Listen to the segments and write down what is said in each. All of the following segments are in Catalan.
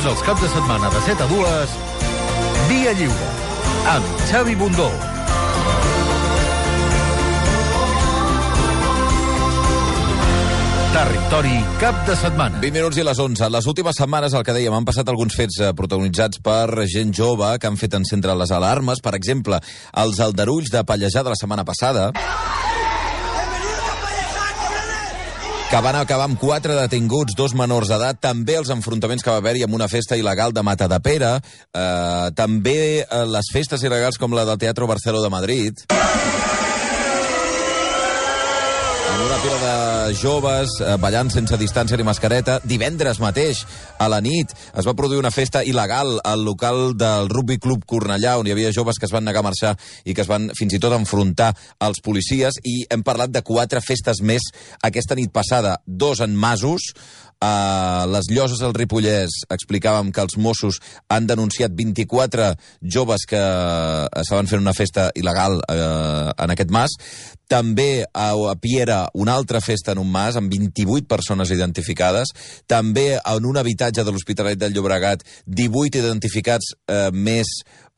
Tots els caps de setmana de 7 a 2, Via Lliure, amb Xavi Bundó. Territori cap de setmana. 20 minuts i les 11. Les últimes setmanes, el que dèiem, han passat alguns fets eh, protagonitzats per gent jove que han fet encendre les alarmes. Per exemple, els aldarulls de Pallejà de la setmana passada que van acabar amb quatre detinguts, dos menors d'edat, també els enfrontaments que va haver-hi amb una festa il·legal de Mata de Pere, eh, també eh, les festes il·legals com la del Teatre Barceló de Madrid una pila de joves eh, ballant sense distància ni mascareta. Divendres mateix, a la nit, es va produir una festa il·legal al local del Rugby Club Cornellà, on hi havia joves que es van negar a marxar i que es van fins i tot enfrontar als policies. I hem parlat de quatre festes més aquesta nit passada. Dos en masos, a les Lloses del Ripollès explicàvem que els Mossos han denunciat 24 joves que estaven fent una festa il·legal eh, en aquest mas. També a, a Piera una altra festa en un mas amb 28 persones identificades. També en un habitatge de l'Hospitalet del Llobregat 18 identificats eh, més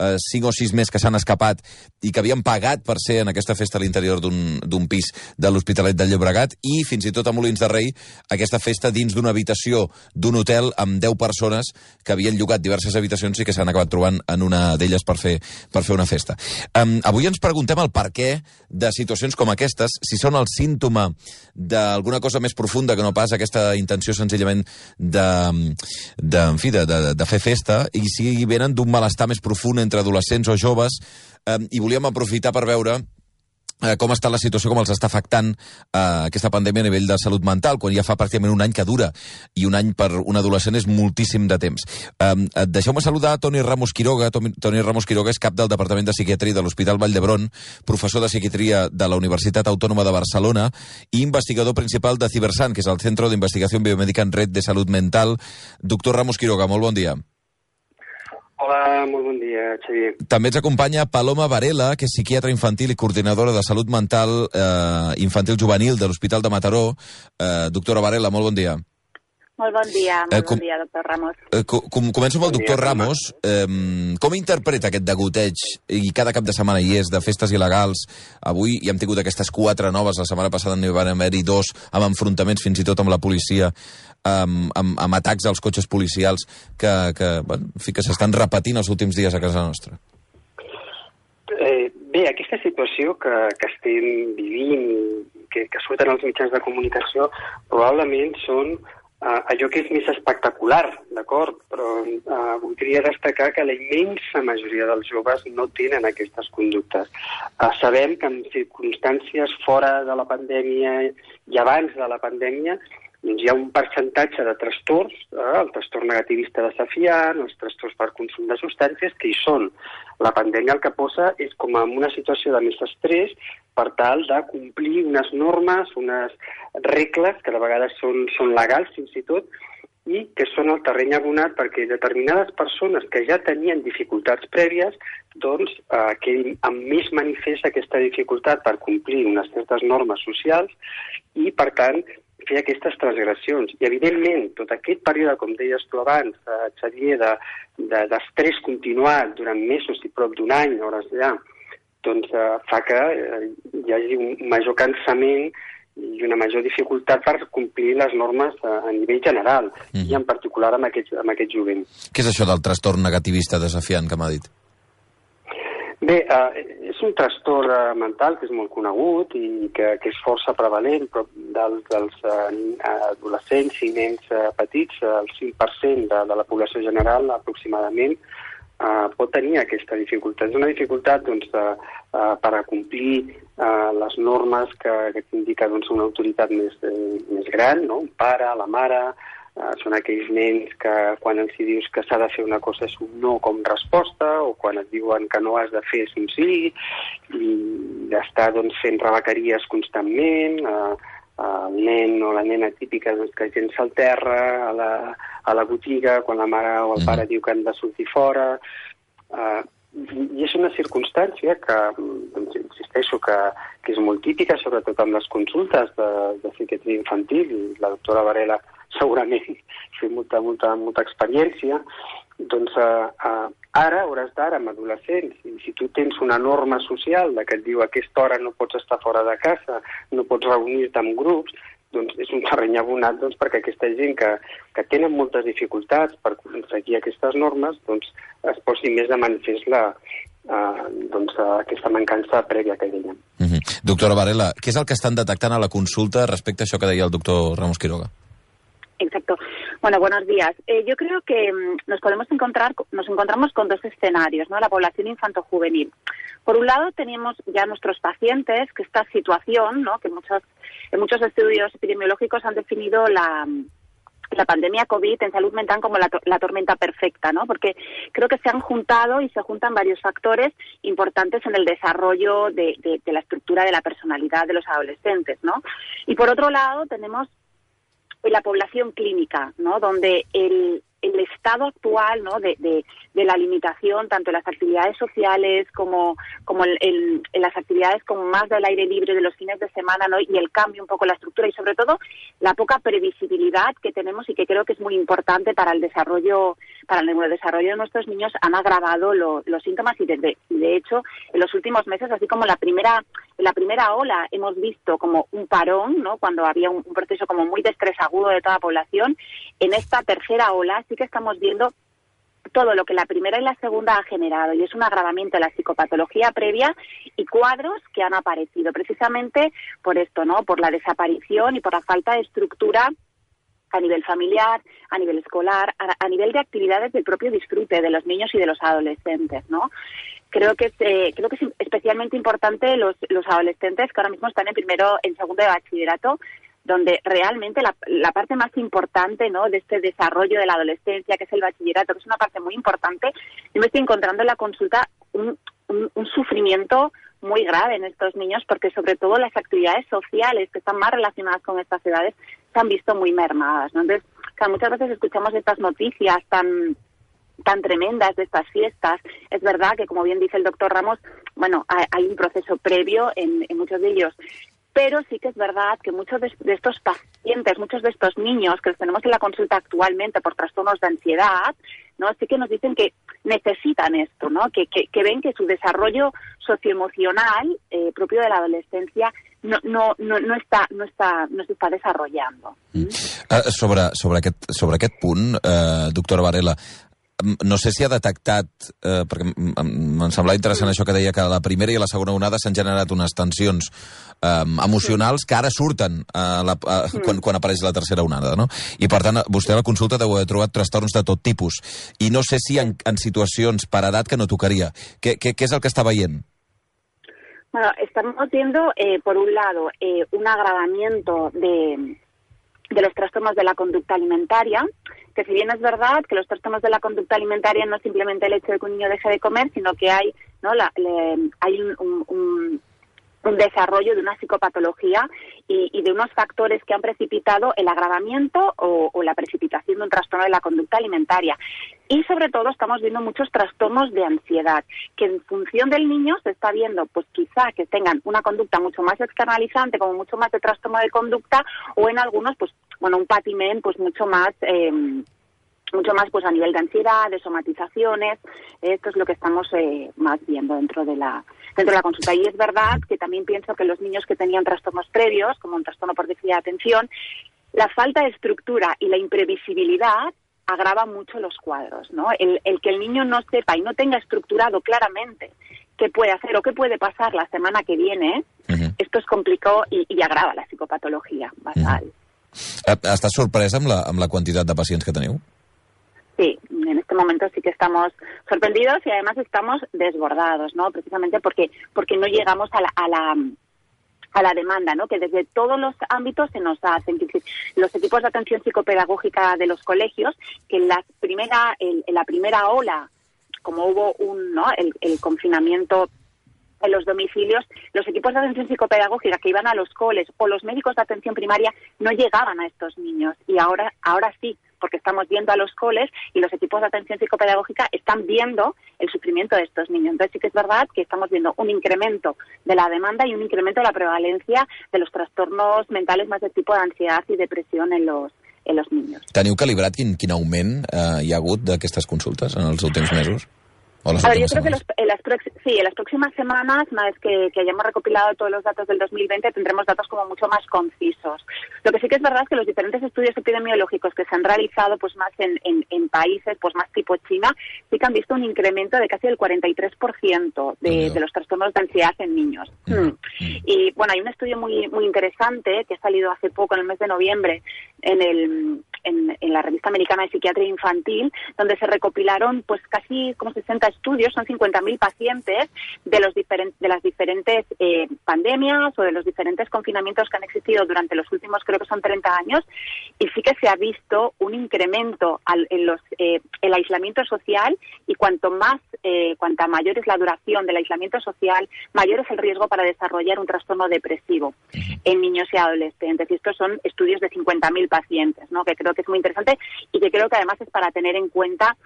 eh, 5 o 6 més que s'han escapat i que havien pagat per ser en aquesta festa a l'interior d'un pis de l'Hospitalet del Llobregat i fins i tot a Molins de Rei aquesta festa dins d'una habitació d'un hotel amb 10 persones que havien llogat diverses habitacions i que s'han acabat trobant en una d'elles per, fer, per fer una festa. Um, avui ens preguntem el per què de situacions com aquestes, si són el símptoma d'alguna cosa més profunda que no pas aquesta intenció senzillament de, de, en fi, de, de, de fer festa i si venen d'un malestar més profund entre adolescents o joves eh, i volíem aprofitar per veure eh, com està la situació, com els està afectant eh, aquesta pandèmia a nivell de salut mental, quan ja fa pràcticament un any que dura, i un any per un adolescent és moltíssim de temps. Eh, Deixeu-me saludar Toni Ramos Quiroga. Toni, Ramos Quiroga és cap del Departament de Psiquiatria de l'Hospital Vall d'Hebron, professor de Psiquiatria de la Universitat Autònoma de Barcelona i investigador principal de Cibersan, que és el Centro d'Investigació Biomèdica en Red de Salut Mental. Doctor Ramos Quiroga, molt bon dia. Hola, molt bon dia, Xavier. També ens acompanya Paloma Varela, que és psiquiatra infantil i coordinadora de salut mental eh, infantil juvenil de l'Hospital de Mataró. Eh, doctora Varela, molt bon dia. Molt bon dia, molt Eh, com- bon dia, doctor Ramos. Eh, com, començo amb el Bon dia, doctor Paloma. Ramos. Eh, com interpreta aquest degoteig, i cada cap de setmana hi és, de festes il·legals? Avui hi hem tingut aquestes quatre noves, la setmana passada n'hi van haver-hi dos, amb enfrontaments fins i tot amb la policia, amb, amb, amb atacs als cotxes policials, que, que, bueno, en fi, que s'estan repetint els últims dies a casa nostra. Eh, bé, aquesta situació que, que estem vivint i que, que surten als mitjans de comunicació probablement són eh, allò que és més espectacular, d'acord? Però eh, voldria destacar que la immensa majoria dels joves no tenen aquestes conductes. Eh, sabem que en circumstàncies fora de la pandèmia i abans de la pandèmia doncs hi ha un percentatge de trastorns, eh, el trastorn negativista desafiant, els trastorns per consum de substàncies, que hi són. La pandèmia el que posa és com en una situació de més estrès per tal de complir unes normes, unes regles que de vegades són, són legals fins i tot, i que són el terreny abonat perquè determinades persones que ja tenien dificultats prèvies doncs eh, que amb més manifesta aquesta dificultat per complir unes certes normes socials i, per tant, fer aquestes transgressions. I, evidentment, tot aquest període, com deies tu abans, eh, Xavier, de- de- d'estrès de, continuat durant mesos i prop d'un any, hores ja, doncs eh, fa que eh, hi hagi un major cansament i una major dificultat per complir les normes a, a nivell general Mhm. i en particular amb aquest, amb aquest jovent. Què és això del trastorn negativista desafiant que m'ha dit? Bé, eh, és un trastorn eh, mental que és molt conegut i que, que és força prevalent, però dels, dels eh, adolescents i nens eh, petits, eh, el 5% de, de la població general aproximadament eh, pot tenir aquesta dificultat. És una dificultat doncs, de, eh, per a complir eh, les normes que, que t'indica doncs, una autoritat més, eh, més gran, no? un pare, la mare, eh, són aquells nens que quan els dius que s'ha de fer una cosa és un no com resposta, o quan et diuen que no has de fer és un sí, i estar doncs, fent rebequeries constantment, eh, el nen o la nena típica doncs, que llença al terra a la, a la botiga quan la mare o el pare diu que han de sortir fora. Eh, i, és una circumstància que, doncs, insisteixo, que, que és molt típica, sobretot amb les consultes de, de psiquiatria infantil, i la doctora Varela segurament fer molta, molta, molta experiència, doncs eh, eh, ara, hores d'ara, amb adolescents, i si tu tens una norma social de que et diu a aquesta hora no pots estar fora de casa, no pots reunir-te amb grups, doncs és un terreny abonat doncs, perquè aquesta gent que, que tenen moltes dificultats per seguir aquestes normes doncs, es posi més de manifest la, uh, doncs, uh, aquesta mancança prèvia que dèiem. Mm -hmm. Doctora Varela, què és el que estan detectant a la consulta respecte a això que deia el doctor Ramos Quiroga? Exacto. Bueno, buenos días. Eh, yo creo que mm, nos podemos encontrar, nos encontramos con dos escenarios, ¿no? La población infanto-juvenil. Por un lado, tenemos ya nuestros pacientes que esta situación, ¿no? Que muchos, en muchos estudios epidemiológicos han definido la, la pandemia COVID en salud mental como la, la, tormenta perfecta, ¿no? Porque creo que se han juntado y se juntan varios factores importantes en el desarrollo de, de, de la estructura de la personalidad de los adolescentes, ¿no? Y por otro lado, tenemos en la población clínica, ¿no? Donde el, el estado actual ¿no? de, de, de, la limitación, tanto en las actividades sociales como, como el, en las actividades como más del aire libre de los fines de semana ¿no? y el cambio un poco la estructura y sobre todo la poca previsibilidad que tenemos y que creo que es muy importante para el desarrollo, para el neurodesarrollo de nuestros niños han agravado lo, los síntomas y desde, de hecho en los últimos meses, así como la primera, la primera ola hemos visto como un parón, ¿no? cuando había un, un proceso como muy de estrés agudo de toda la población, en esta tercera ola sí que estamos viendo todo lo que la primera y la segunda ha generado y es un agravamiento de la psicopatología previa y cuadros que han aparecido precisamente por esto, ¿no? Por la desaparición y por la falta de estructura a nivel familiar, a nivel escolar, a, nivel de actividades del propio disfrute de los niños y de los adolescentes, ¿no? Creo que es, eh, creo que es especialmente importante los, los adolescentes que ahora mismo están en primero, en segundo de bachillerato, donde realmente la, la, parte más importante ¿no? de este desarrollo de la adolescencia, que es el bachillerato, que es una parte muy importante, yo me estoy encontrando en la consulta un, un, un sufrimiento muy grave en estos niños porque sobre todo las actividades sociales que están más relacionadas con estas edades se han visto muy mermadas. ¿no? Entonces, muchas veces escuchamos estas noticias tan tan tremendas de estas fiestas. Es verdad que, como bien dice el doctor Ramos, bueno, hay, un proceso previo en, en, muchos de ellos pero sí que es verdad que muchos de, de, estos pacientes, muchos de estos niños que los tenemos en la consulta actualmente por trastornos de ansiedad, ¿no? Sí que nos dicen que necesitan esto, ¿no? Que, que, que ven que su desarrollo socioemocional eh, propio de la adolescencia no, no, no, no, està, no, està, no s'està desarrollando. Mm. Uh, sobre, sobre, aquest, sobre aquest punt, uh, doctora Varela, no sé si ha detectat, eh, perquè em semblava interessant això que deia que a la primera i a la segona onada s'han generat unes tensions eh, emocionals que ara surten eh, la, eh, mm. quan, quan apareix la tercera onada, no? I per tant, vostè a la consulta deu haver trobat trastorns de tot tipus. I no sé si en, en situacions per edat que no tocaria. Què, què, què és el que està veient? Bueno, estamos viendo, eh, por un lado, eh, un agravamiento de, de los trastornos de la conducta alimentaria, que si bien es verdad que los trastornos de la conducta alimentaria no es simplemente el hecho de que un niño deje de comer, sino que hay, ¿no? La, le, hay un, un, un desarrollo de una psicopatología y, y, de unos factores que han precipitado el agravamiento o, la precipitación de un trastorno de la conducta alimentaria. Y sobre todo estamos viendo muchos trastornos de ansiedad, que en función del niño se está viendo, pues quizá que tengan una conducta mucho más externalizante, como mucho más de trastorno de conducta, o en algunos, pues, bueno, un patiment, pues mucho más... Eh, mucho más pues a nivel de ansiedad, de somatizaciones, esto es lo que estamos eh, más viendo dentro de la dentro de la consulta. Y es verdad que también pienso que los niños que tenían trastornos previos, como un trastorno por déficit de atención, la falta de estructura y la imprevisibilidad agrava mucho los cuadros, ¿no? El, el que el niño no sepa y no tenga estructurado claramente qué puede hacer o qué puede pasar la semana que viene, uh -huh. esto es complicado y, y agrava la psicopatología basal. Uh -huh. Estàs sorpresa amb la, amb la quantitat de pacients que teniu? Sí, en este momento sí que estamos sorprendidos y además estamos desbordados, ¿no? Precisamente porque, porque no llegamos a la, a la a la demanda, ¿no? Que desde todos los ámbitos se nos hacen. Los equipos de atención psicopedagógica de los colegios, que en la primera, en, en la primera ola, como hubo un, ¿no? el, el confinamiento en los domicilios, los equipos de atención psicopedagógica que iban a los coles o los médicos de atención primaria no llegaban a estos niños y ahora, ahora sí, porque estamos viendo a los coles y los equipos de atención psicopedagógica están viendo el sufrimiento de estos niños. Entonces sí que es verdad que estamos viendo un incremento de la demanda y un incremento de la prevalencia de los trastornos mentales más de tipo de ansiedad y depresión en los en los niños. Teniu calibrat quin, quin augment eh, hi ha hagut d'aquestes consultes en els últims mesos? A ver, yo creo que los, en, las sí, en las próximas semanas, una vez que, que, hayamos recopilado todos los datos del 2020, tendremos datos como mucho más concisos. Lo que sí que es verdad es que los diferentes estudios epidemiológicos que se han realizado pues más en, en, en países pues más tipo China, sí que han visto un incremento de casi el 43% de, de, los trastornos de ansiedad en niños. Mm. Mm. Y bueno, hay un estudio muy, muy interesante que ha salido hace poco, en el mes de noviembre, en el en, en, la revista americana de psiquiatría infantil, donde se recopilaron pues casi como 60 estudios, son 50.000 pacientes de, los diferentes, de las diferentes eh, pandemias o de los diferentes confinamientos que han existido durante los últimos, creo que son 30 años, y sí que se ha visto un incremento al, en los, eh, el aislamiento social y cuanto más, eh, cuanta mayor es la duración del aislamiento social, mayor es el riesgo para desarrollar un trastorno depresivo en niños y adolescentes. Y estos son estudios de 50.000 pacientes, ¿no? que creo que es muy interesante y que creo que además es para tener en cuenta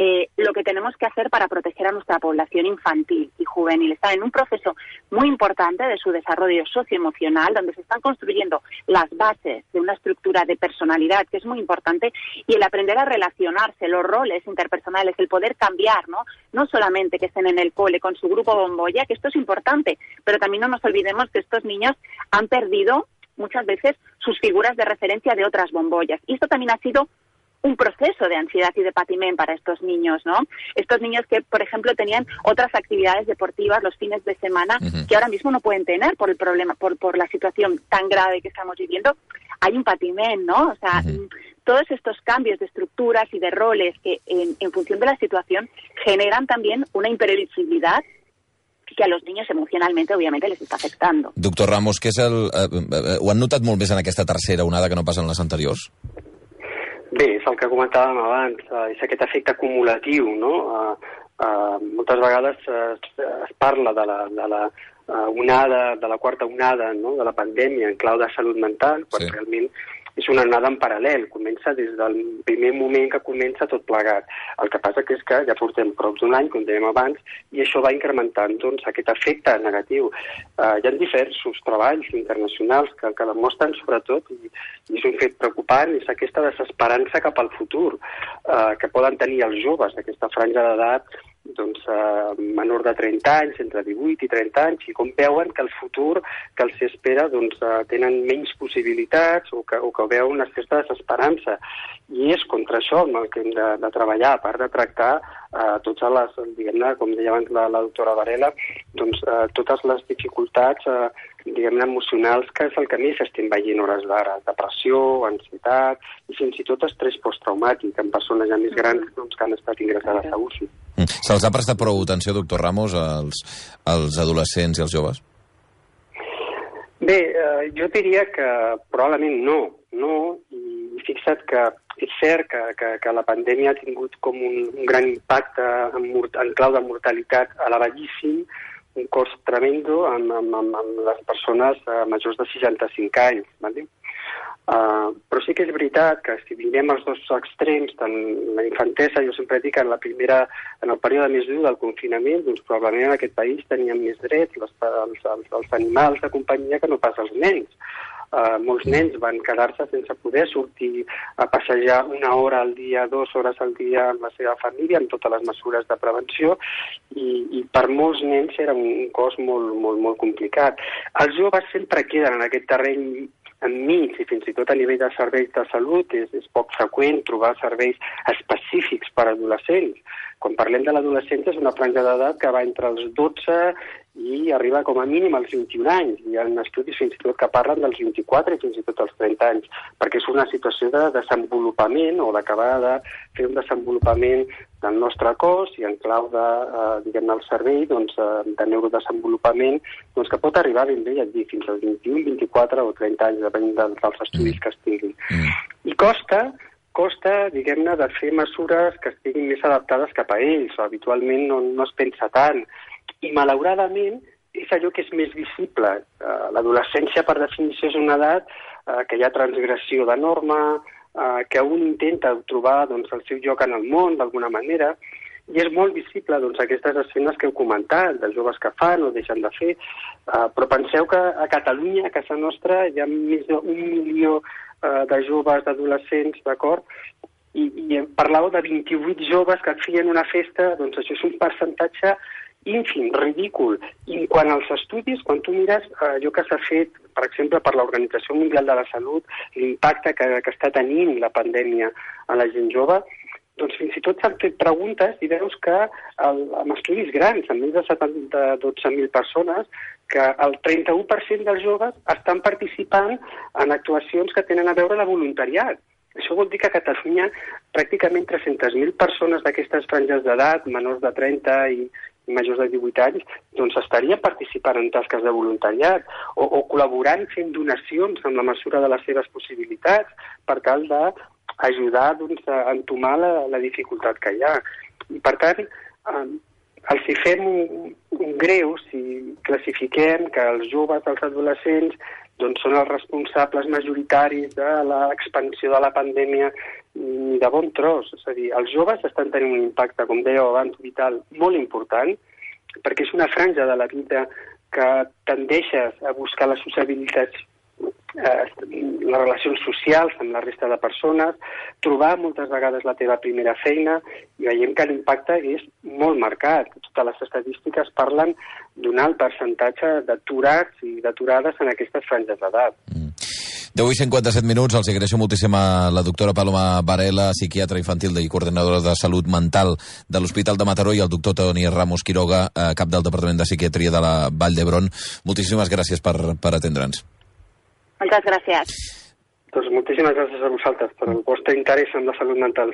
eh, lo que tenemos que hacer para proteger a nuestra población infantil y juvenil. Está en un proceso muy importante de su desarrollo socioemocional, donde se están construyendo las bases de una estructura de personalidad que es muy importante y el aprender a relacionarse, los roles interpersonales, el poder cambiar, ¿no? No solamente que estén en el cole con su grupo bomboya, que esto es importante, pero también no nos olvidemos que estos niños han perdido muchas veces sus figuras de referencia de otras bombollas. Y esto también ha sido un proceso de ansiedad y de patiment para estos niños, ¿no? Estos niños que, por ejemplo, tenían otras actividades deportivas los fines de semana uh -huh. que ahora mismo no pueden tener por el problema, por, por la situación tan grave que estamos viviendo, hay un patiment, ¿no? O sea, uh -huh. todos estos cambios de estructuras y de roles que, en, en función de la situación, generan también una imprevisibilidad que a los niños emocionalmente, obviamente, les està afectando. Doctor Ramos, què és el, eh, eh, ho han notat molt més en aquesta tercera onada que no passa en les anteriors? Bé, és el que comentàvem abans, eh, és aquest efecte acumulatiu, no? Eh, eh, moltes vegades es, es parla de la, de la uh, onada, de la quarta onada no? de la pandèmia en clau de salut mental, quan sí. realment és una onada en paral·lel, comença des del primer moment que comença tot plegat. El que passa que és que ja portem prop d'un any, com dèiem abans, i això va incrementant doncs, aquest efecte negatiu. Uh, hi ha diversos treballs internacionals que, que demostren sobretot, i, i és un fet preocupant, és aquesta desesperança cap al futur uh, que poden tenir els joves d'aquesta franja d'edat doncs, eh, menor de 30 anys, entre 18 i 30 anys, i com veuen que el futur que els espera doncs, eh, tenen menys possibilitats o que, o que veuen una certa desesperança. I és contra això amb el que hem de, de treballar, a part de tractar eh, totes les, diguem-ne, com deia abans la, la doctora Varela, doncs, eh, totes les dificultats eh, diguem-ne, emocionals, que és el que més estem veient hores d'ara. Depressió, ansietat i fins i tot estrès posttraumàtic en persones ja més grans doncs, que han estat ingressades a UCI. Mm. Se'ls ha prestat prou atenció, doctor Ramos, als, als adolescents i als joves? Bé, eh, jo diria que probablement no, no, i fixa't que és cert que, que, que la pandèmia ha tingut com un, un gran impacte en, en clau de mortalitat elevadíssim, un cost tremendo amb, amb, amb, les persones uh, majors de 65 anys. ¿vale? Uh, però sí que és veritat que si vinguem als dos extrems, tant la infantesa, jo sempre dic que en, la primera, en el període més dur del confinament, doncs probablement en aquest país teníem més drets les, els, els, els animals de companyia que no pas els nens. Uh, molts nens van quedar-se sense poder sortir a passejar una hora al dia, dues hores al dia amb la seva família, amb totes les mesures de prevenció, i, i per molts nens era un cos molt, molt, molt complicat. Els joves sempre queden en aquest terreny enmig i fins i tot a nivell de serveis de salut és, és poc freqüent trobar serveis específics per a adolescents. Quan parlem de l'adolescència és una franja d'edat que va entre els 12 i arriba com a mínim als 21 anys. Hi ha estudis fins i tot que parlen dels 24 i fins i tot als 30 anys, perquè és una situació de desenvolupament o d'acabar de fer un desenvolupament del nostre cos i en clau de, eh, diguem el cervell, doncs, eh, de neurodesenvolupament, doncs que pot arribar ben bé, ja et dic, fins als 21, 24 o 30 anys, depenent dels estudis que es tinguin. I costa costa, diguem-ne, de fer mesures que estiguin més adaptades cap a ells. Habitualment no, no es pensa tant. I, malauradament, és allò que és més visible. Uh, L'adolescència, per definició, és una edat uh, que hi ha transgressió de norma, uh, que un intenta trobar doncs, el seu lloc en el món, d'alguna manera, i és molt visible doncs, aquestes escenes que heu comentat, dels joves que fan o deixen de fer, però penseu que a Catalunya, a casa nostra, hi ha més d'un milió eh, de joves, d'adolescents, d'acord? I, I parlàveu de 28 joves que feien una festa, doncs això és un percentatge ínfim, ridícul. I quan als estudis, quan tu mires eh, allò que s'ha fet, per exemple, per l'Organització Mundial de la Salut, l'impacte que, que està tenint la pandèmia a la gent jove, doncs fins i tot s'han fet preguntes i veus que el, amb estudis grans, amb més de 70, 12.000 persones, que el 31% dels joves estan participant en actuacions que tenen a veure amb voluntariat. Això vol dir que a Catalunya pràcticament 300.000 persones d'aquestes franges d'edat, menors de 30 i, i majors de 18 anys, doncs estarien participant en tasques de voluntariat o, o col·laborant fent donacions en la mesura de les seves possibilitats per tal de ajudar doncs, a entomar la, la dificultat que hi ha. I, per tant, eh, els hi fem un, un greu si classifiquem que els joves, els adolescents, doncs són els responsables majoritaris de l'expansió de la pandèmia ni de bon tros. És a dir, els joves estan tenint un impacte, com deia abans, vital molt important, perquè és una franja de la vida que tendeixes a buscar la sociabilitat eh, les relacions socials amb la resta de persones, trobar moltes vegades la teva primera feina i veiem que l'impacte és molt marcat. Totes les estadístiques parlen d'un alt percentatge d'aturats i d'aturades en aquestes franges d'edat. Mm. 10 i 57 minuts, els agraeixo moltíssim a la doctora Paloma Varela, psiquiatra infantil i coordinadora de salut mental de l'Hospital de Mataró i el doctor Toni Ramos Quiroga, eh, cap del Departament de Psiquiatria de la Vall d'Hebron. Moltíssimes gràcies per, per atendre'ns. Moltes gràcies. Doncs moltíssimes gràcies a vosaltres per el vostre interès en la salut mental.